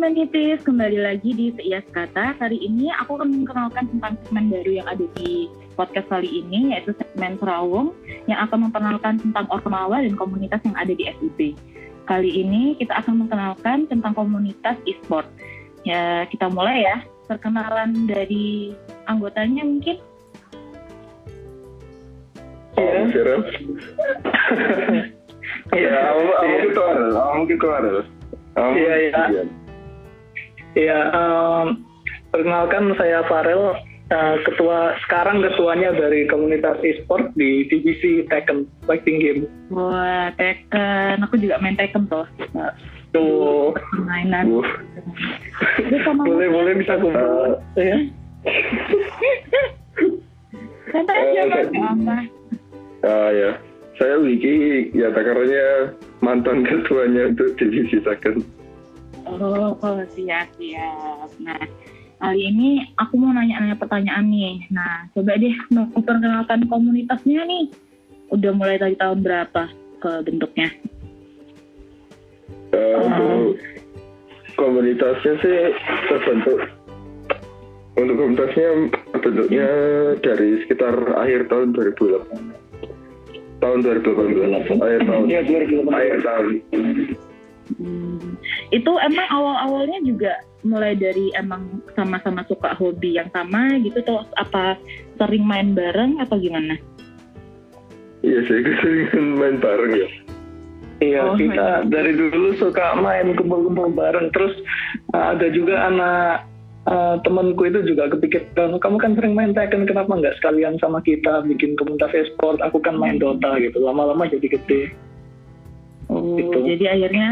Humanities, kembali lagi di Seias Kata. Kali ini aku akan memperkenalkan tentang segmen baru yang ada di podcast kali ini, yaitu segmen Serawung, yang akan memperkenalkan tentang Ormawa dan komunitas yang ada di FIB. Kali ini kita akan memperkenalkan tentang komunitas e-sport. Ya, kita mulai ya. Perkenalan dari anggotanya mungkin. Ya. Ya, kamu ada, kamu ada. Iya, iya. Iya, um, perkenalkan saya Farel, uh, ketua sekarang ketuanya dari komunitas e-sport di divisi Tekken Fighting Game. Wah, Tekken. Aku juga main Tekken tuh. Nah, Tuh. Uh, sama boleh boleh bisa kumpul. ya. Santai aja, Eh, Mas. apa. ah ya, saya Wiki, ya takarannya mantan ketuanya untuk divisi second. Oh, oh, siap, siap. Nah, kali ini aku mau nanya-nanya pertanyaan nih. Nah, coba deh memperkenalkan komunitasnya nih. Udah mulai dari tahun berapa ke bentuknya? Eh, untuk komunitasnya sih terbentuk untuk komunitasnya bentuknya dari sekitar akhir tahun 2008 tahun 2018 akhir tahun Iya, 2018. akhir tahun itu emang awal-awalnya juga mulai dari emang sama-sama suka hobi yang sama gitu terus apa sering main bareng atau gimana? iya sih keseringan main bareng ya Iya, Oh, kita dari dulu suka main kumpul-kumpul bareng. Terus uh, ada juga anak uh, temanku itu juga kepikiran, kamu kan sering main Tekken, kenapa nggak sekalian sama kita bikin komunitas e-sport? Aku kan main Dota gitu. Lama-lama jadi gede. Oh, Gitu. jadi akhirnya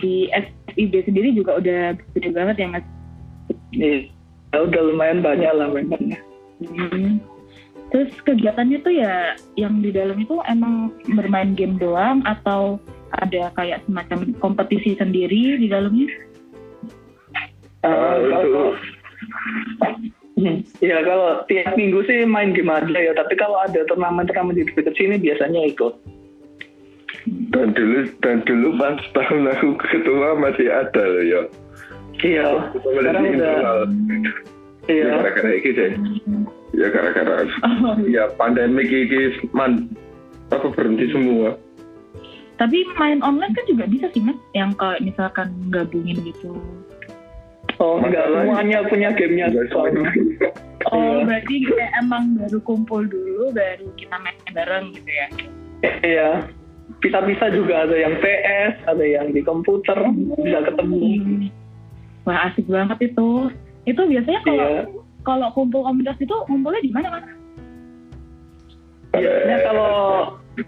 di FIB sendiri juga udah gede banget ya mas? Iya, ya udah lumayan banyak lah mainannya. Hmm. Terus kegiatannya tuh ya yang di dalam itu emang bermain game doang atau ada kayak semacam kompetisi sendiri di dalamnya? Uh, kalau- untuk Hmm, Iya kalau tiap minggu sih main game aja ya, tapi kalau ada turnamen-turnamen di dekat sini biasanya ikut. Dan dulu dan dulu pas tahun aku ketua masih ada loh ya Iya, sekarang udah, internal. ya iya, gara-gara ini deh ya gara-gara ya pandemi ini man apa berhenti semua Tapi main online kan juga bisa sih mas, yang kayak misalkan gabungin gitu. oh enggak Masalah- semuanya punya gamenya soalnya. Oh Iya. berarti kayak emang baru kumpul dulu, baru kita main bareng gitu ya? Iya, bisa-bisa juga ada yang PS, ada yang di komputer, bisa ketemu. Hmm. Wah asik banget itu. Itu biasanya kalau Iya. kalau kumpul komunitas itu ngumpulnya di mana mas? Biasanya kalau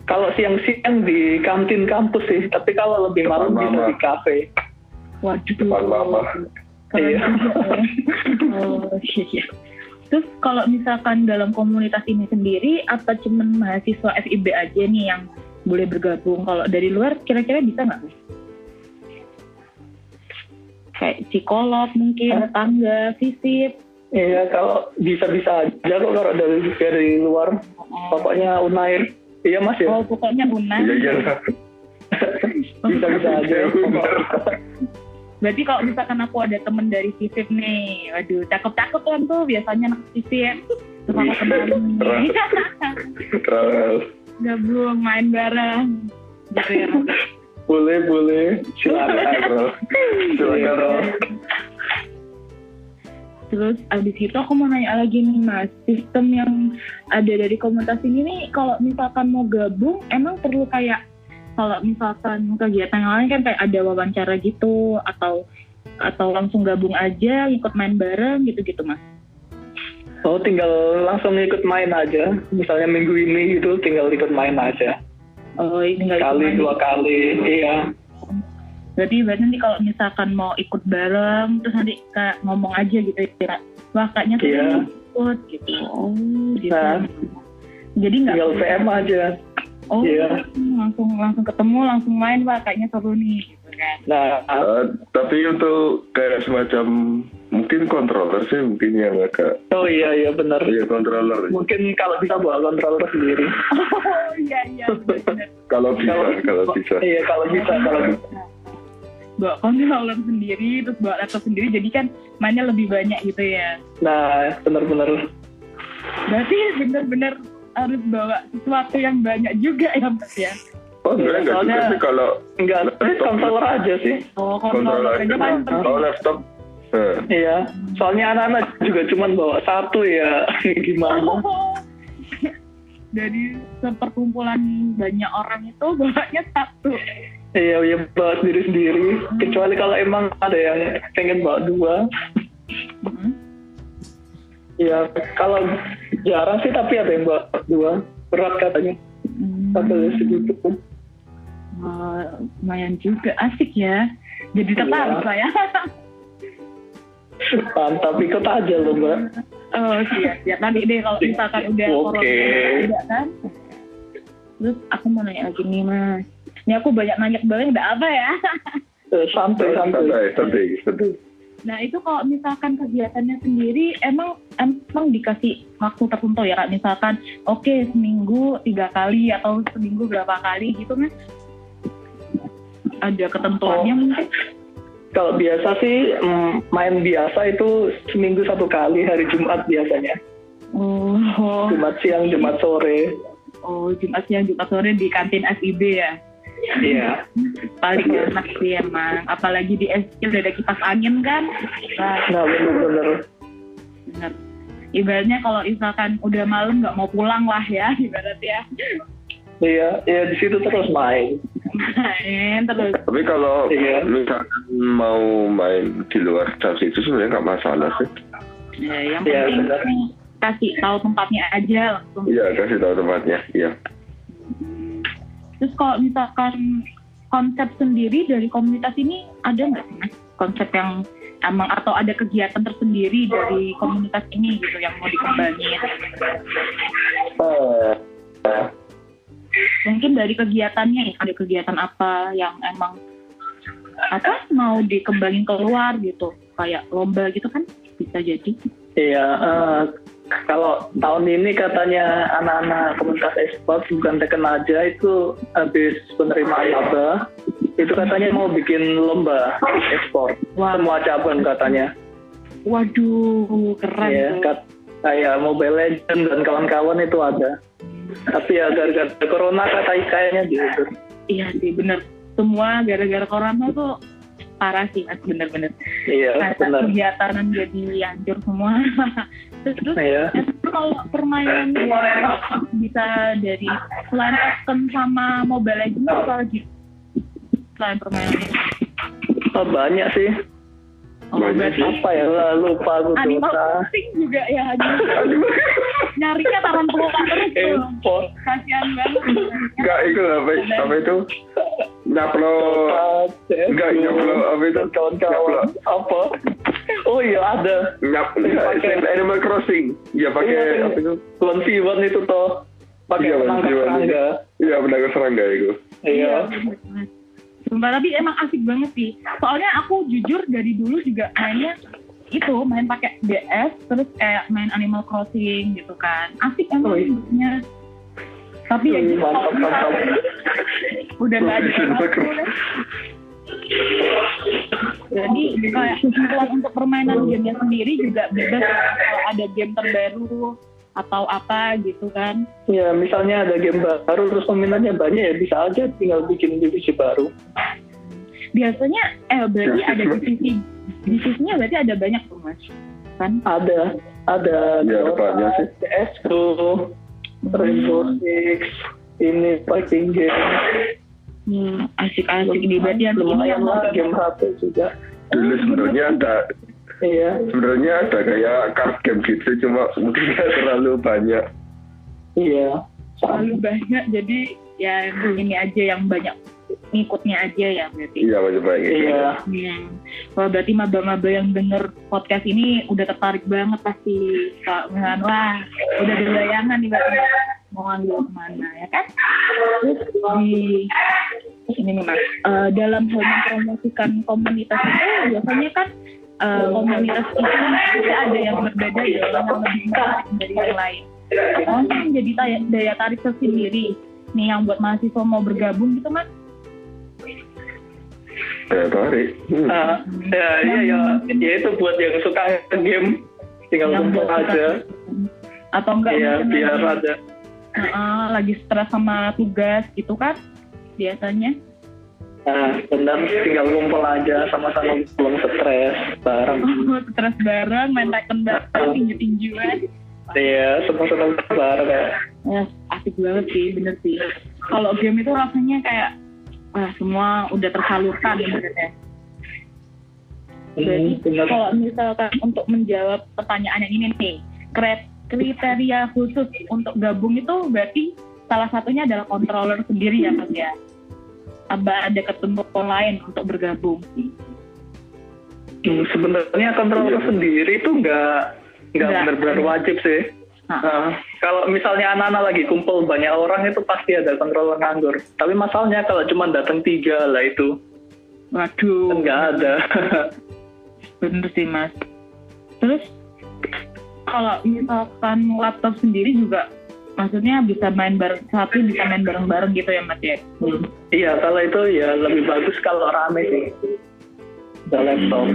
kalau siang-siang di kantin kampus sih, tapi kalau lebih malam bisa di kafe. Waduh. Depan mama. Iya. ya. Oh iya. Terus kalau misalkan dalam komunitas ini sendiri, apa cuman mahasiswa FIB aja nih yang boleh bergabung? Kalau dari luar kira-kira bisa nggak? Mas? Kayak psikolog mungkin, tetangga, visip. Iya, kalau bisa-bisa aja kok kalau dari dari luar. Pokoknya Unair. Iya mas ya. Oh pokoknya Una. iya iya lah. Bisa-bisa aja. Berarti kalau misalkan aku ada temen dari visip nih, waduh cakep-cakep kan tuh biasanya anak visip. Terus aku kenalin nih. gabung main bareng gitu ya boleh boleh. Silakan. terus silakan Ros. terus abis itu aku mau nanya lagi nih mas sistem yang ada dari komunitas ini nih kalau misalkan mau gabung emang perlu kayak kalau misalkan kegiatan yang lain kan kayak ada wawancara gitu atau atau langsung gabung aja ikut main bareng gitu gitu mas Oh tinggal langsung ikut main aja. Misalnya minggu ini gitu tinggal ikut main aja. oh ini nggak ikut Kali main. dua kali. Iya. berarti berarti nanti kalau misalkan mau ikut bareng terus nanti kayak ngomong aja gitu ya wah kayaknya tuh Iya. ikut gitu oh gitu Nah. jadi nggak Tinggal VM aja. Oh, Iya. langsung langsung ketemu, langsung main pak, kayaknya seru nih, gitu kan? Nah, Eh, tapi untuk kayak semacam mungkin controller sih mungkin yang agak oh iya iya benar. ya controller Mungkin kalau bisa bawa controller sendiri. Oh iya iya benar-benar. kalau bisa Kalau kalau bisa Iya kalau bisa kalau bisa. bawa controller sendiri terus bawa laptop sendiri jadi kan mainnya lebih banyak gitu ya Nah, bener-bener. berarti bener-bener harus bawa sesuatu yang banyak juga ya mas ya Oh sebenarnya nggak juga sih kalau Enggak, sih controller aja sih. oh controller controller aja kan Kalau laptop, eh, Iya, soalnya anak-anak juga cuman bawa satu ya. Gimana? Oh. dari seperkumpulan banyak orang itu bawanya satu Iya, ya bawa sendiri-sendiri. Kecuali kalau emang ada yang pengen bawa dua. Hmm. Ya, kalau jarang sih tapi ada yang bawa dua. Berat katanya. Hmm. Kabelnya segitu. Wah, lumayan juga asik ya jadi tertarik Iya. saya Mantap, ikut aja loh mbak. oh siap siap nanti deh kalau misalkan udah Oke. corona udah kan terus aku mau nanya lagi nih mas ini aku banyak nanya banget udah apa ya Eh, Santai, santai. santai, santai, nah itu kalau misalkan kegiatannya sendiri emang emang dikasih waktu tertentu ya kak misalkan oke seminggu tiga kali atau seminggu berapa kali gitu mas ada ketentuannya Oh. mungkin Kalau biasa sih main biasa itu seminggu satu kali hari Jumat biasanya. oh Jumat siang, Jumat sore. Oh, Jumat siang, Jumat sore di kantin FIB ya? Iya. Paling enak sih emang. Apalagi di SC udah ada kipas angin kan? Nah, Nah bener-bener. bener. Ibaratnya kalau misalkan udah malam nggak mau pulang lah ya, ibarat ya. Iya, ya di situ terus main. Main terus. Tapi kalau Iya. misalkan mau main di luar jam itu sebenarnya nggak masalah sih. Ya, yang Iya, penting bener. kasih tahu tempatnya aja langsung. Iya, kasih tahu tempatnya. Iya. Terus kalau misalkan konsep sendiri dari komunitas ini ada nggak sih mas? Konsep yang emang atau ada kegiatan tersendiri dari komunitas ini gitu yang mau dikembangin? Eh, mungkin dari kegiatannya ya ada kegiatan apa yang emang apa mau dikembangin keluar gitu kayak lomba gitu kan bisa jadi Iya, eh, kalau tahun ini katanya anak-anak komunitas e-sport bukan Tekken aja itu habis penerimaan laba itu katanya mau bikin lomba e-sport Wah. semua cabang katanya. waduh keren Iya, kat- kayak Mobile Legends dan kawan-kawan itu ada. Tapi ya gara-gara corona kata kayaknya gitu. iya sih bener semua gara-gara corona tuh parah sih mas bener-bener Iya, benar. kegiatan jadi hancur semua terus, terus Iya. kalau permainan bisa dari selain Tekken sama Mobile Legends apa lagi selain permainan Oh, banyak sih. Oh, Banyak. Apa ya? Lupa aku Animal. Crossing juga ya. Nyarinya taman tua terus tuh. Kasihan banget. Enggak, itu apa, apa itu? Nyaplo. Enggak, nyaplo apa itu? kawan-kawan apa oh iya ada Nyap, Animal Crossing. Iya pakai Iya, apa itu? One itu toh pakai Iya, penangkap serangga Iya, penangkap serangga itu. iya bener. Sumpah, tapi emang asik banget sih. Soalnya aku jujur dari dulu juga mainnya itu main pakai DS terus kayak main Animal Crossing gitu kan. Asik emang Wih. bentuknya. Tapi ya Wih, gitu. mantap, mantap. Udah gak ada. Jadi kayak untuk permainan gamenya sendiri juga bebas kalau ada game terbaru atau apa gitu kan. ya misalnya ada game baru terus peminatnya banyak ya bisa aja tinggal bikin divisi baru Biasanya eh berarti ada divisi divisinya berarti ada banyak tuh mas. Kan? ada. Ada. Iya, Dota, banyak sih. CS2 Rainbow Six. Ini fighting game. Hmm, asik-asik di berarti yang ini lumayan lah game HP juga. Dulu sebenarnya ada iya. sebenarnya ada kayak card game gitu cuma mungkin nggak terlalu banyak. Iya. Terlalu banyak jadi ya ini aja yang banyak ngikutnya aja ya berarti. iya banyak gitu. iya Hmm. Wah berarti maba-maba yang denger podcast ini udah tertarik banget pasti Kak Milan. Wah udah ada bayangan nih berarti mau ngambil ke mana ya kan? Terus di ini nih mas, eh, dalam hal mempromosikan komunitas itu biasanya kan eh, komunitas itu pasti ada yang berbeda ya, yang lebih menarik dari yang lain. Oh, daya, daya tarik tersendiri nih yang buat mahasiswa mau bergabung gitu mas? Tertarik. Hmm. Ah, ya, iya ya, ya itu buat yang suka game tinggal kumpul aja. Atau enggak Iya, mungkin biar lagi, ada. Heeh, lagi stres sama tugas gitu kan biasanya. Nah, benar tinggal kumpul aja sama-sama belum stres bareng. Oh, stres bareng, main Tekken bareng, tinju-tinjuan. Iya, senang-senang bareng ya. Ya, asik banget sih, bener sih. Kalau game itu rasanya kayak wah semua udah tersalurkan sebenarnya. Jadi Hmm, kalau misalkan untuk menjawab pertanyaan yang ini nih, kriteria khusus untuk gabung itu berarti salah satunya adalah controller sendiri ya mas ya? Apa ada ketemu lain untuk bergabung? Hmm, sebenarnya kontrol Iya. sendiri itu nggak Nggak. benar-benar wajib sih. Nah, Nah, kalau misalnya anak-anak lagi kumpul banyak orang itu pasti ada kontrol nganggur. Tapi masalahnya kalau cuma datang tiga lah itu waduh, kan nggak ada. bener sih mas. Terus kalau misalkan laptop sendiri juga, maksudnya bisa main bareng satu, bisa main bareng-bareng gitu ya mas ya? Hmm, Iya, kalau itu ya lebih bagus kalau rame sih. Ada laptop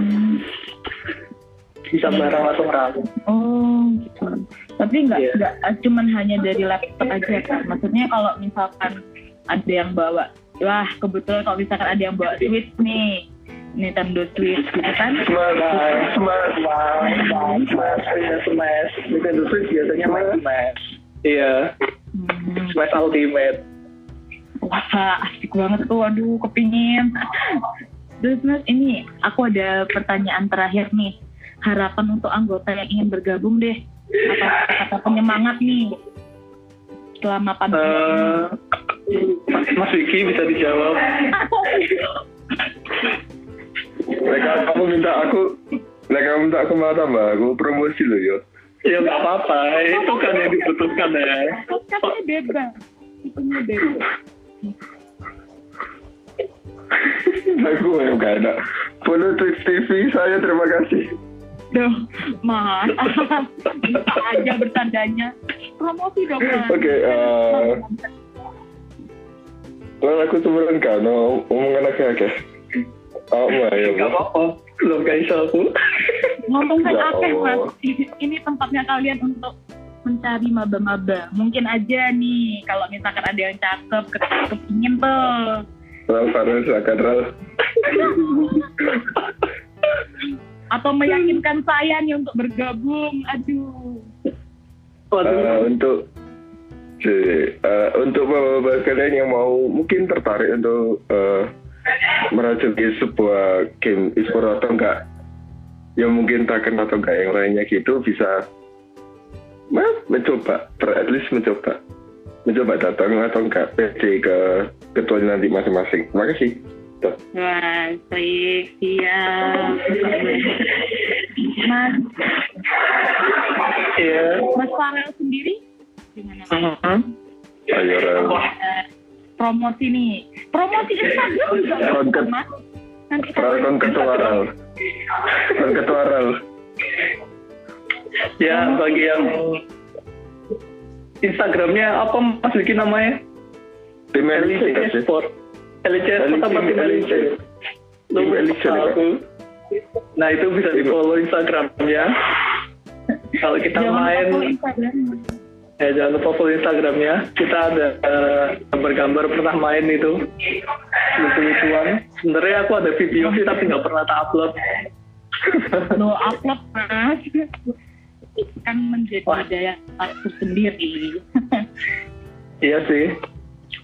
bisa bareng langsung rame. Oh gitu. Tapi nggak Iya. nggak cuman hanya dari laptop aja kan. Maksudnya kalau misalkan ada yang bawa, wah kebetulan kalau misalkan ada yang bawa Switch nih, Nintendo Switch gitu kan. Smash, smash, smash, smash, smash, iya. Nintendo Switch biasanya main smash. Iya, Hmm, smash ultimate. wah asik banget tuh, waduh kepingin. Terus mas ini aku ada pertanyaan terakhir nih. Harapan untuk anggota yang ingin bergabung deh. Atau kata penyemangat nih selama pandemi. Eh, Mas Mas Vicky bisa dijawab. Mereka kamu minta aku, mereka minta aku malah tambah aku promosi loh yo. Ya nggak apa-apa, itu kan yang dibutuhkan ya. Katanya bebas. Tipenya bebas. aku yang gak ada. Follow Twitch TV saya terima kasih. Duh, mas. Bisa aja bertandanya. Promosi dong, mas. Oke, eh, Lalu aku sebenarnya kan no, omongan aku ya Oh my ya Nggak Allah. apa-apa, belum guys aku. Ngomong kan Ya akeh, mas. Ini, tempatnya kalian untuk mencari maba-maba. Mungkin aja nih, kalau misalkan ada yang cakep, ke- kepingin tuh. Ral Farel silakan Ral. Atau meyakinkan saya nih untuk bergabung. Aduh. Eh, untuk si, eh, untuk bapak-bapak kalian yang mau mungkin tertarik untuk eh, merajaki sebuah game e-sport atau enggak yang mungkin Taken atau enggak yang lainnya gitu bisa nah, mencoba ter- at least mencoba mencoba datang atau enggak PD ke ketuanya nanti masing-masing terima kasih. Wah, baik, siap. Mas, iya. Mas Farel sendiri gimana? Mas? Mhm. ayo Ral Eh, promosi nih, promosi Instagram juga Mas. Nanti kon ketua kon ketua Ral Ya, bagi yang Instagramnya apa Mas bikin namanya? sih? Sport. LIC? Tim Elite, Pak. aku. Nah itu bisa di follow Instagramnya. Kalau kita Jangan main, ya jangan lupa follow Instagramnya. Kita ada eh, gambar-gambar pernah main itu lucu-lucuan. Sebenarnya aku ada video sih tapi nggak pernah tak upload. Lo upload, Mas. Kan menjadi Wah. daya tarik sendiri. Iya sih.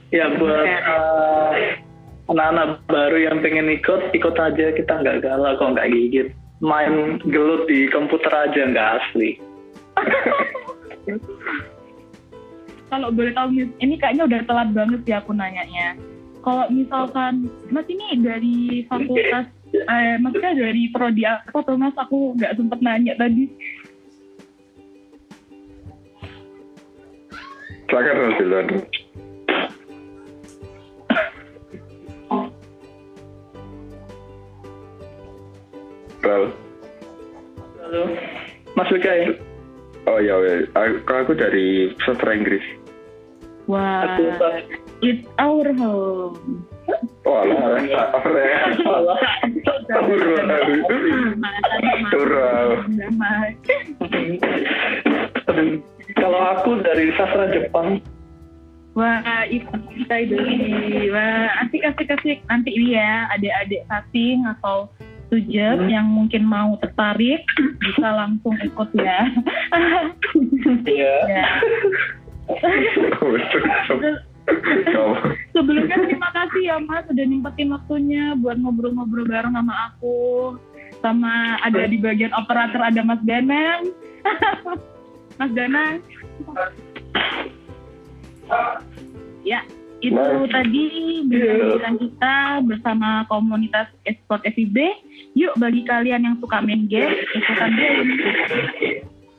Ya buat eh, anak-anak baru yang pengen ikut, ikut aja. Kita nggak galak kok, nggak gigit. Main gelut di komputer aja nggak asli. Kalau boleh tahu, ini kayaknya udah telat banget sih aku nanyanya. Kalau misalkan, Mas ini dari fakultas, eh, maksudnya dari prodi apa tuh Mas? Aku nggak sempet nanya tadi. silakan duluan Ral Halo, Mas Wika ya? Oh ya, ya. Aku, aku dari sastra Inggris. Wah, Aku it's our home. Oh lah. Turau. Kalau aku dari sastra Jepang, Wah, itu kita dari wah asik asik asik nanti ini ya adik-adik cutting atau sujud Hmm. yang mungkin mau tertarik bisa langsung ikut ya. ya. ya. Sebelumnya terima kasih ya Mas sudah nyempetin waktunya buat ngobrol-ngobrol bareng sama aku. Sama ada di bagian operator ada Mas Danang. Mas Danang. Ya, itu Mas. tadi bincang kita bersama komunitas esport FIB. Yuk bagi kalian yang suka main game, ikutan game.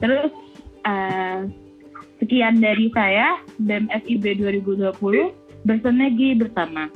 Terus eh, sekian dari saya BEM FIB 2020 bersinergi bersama.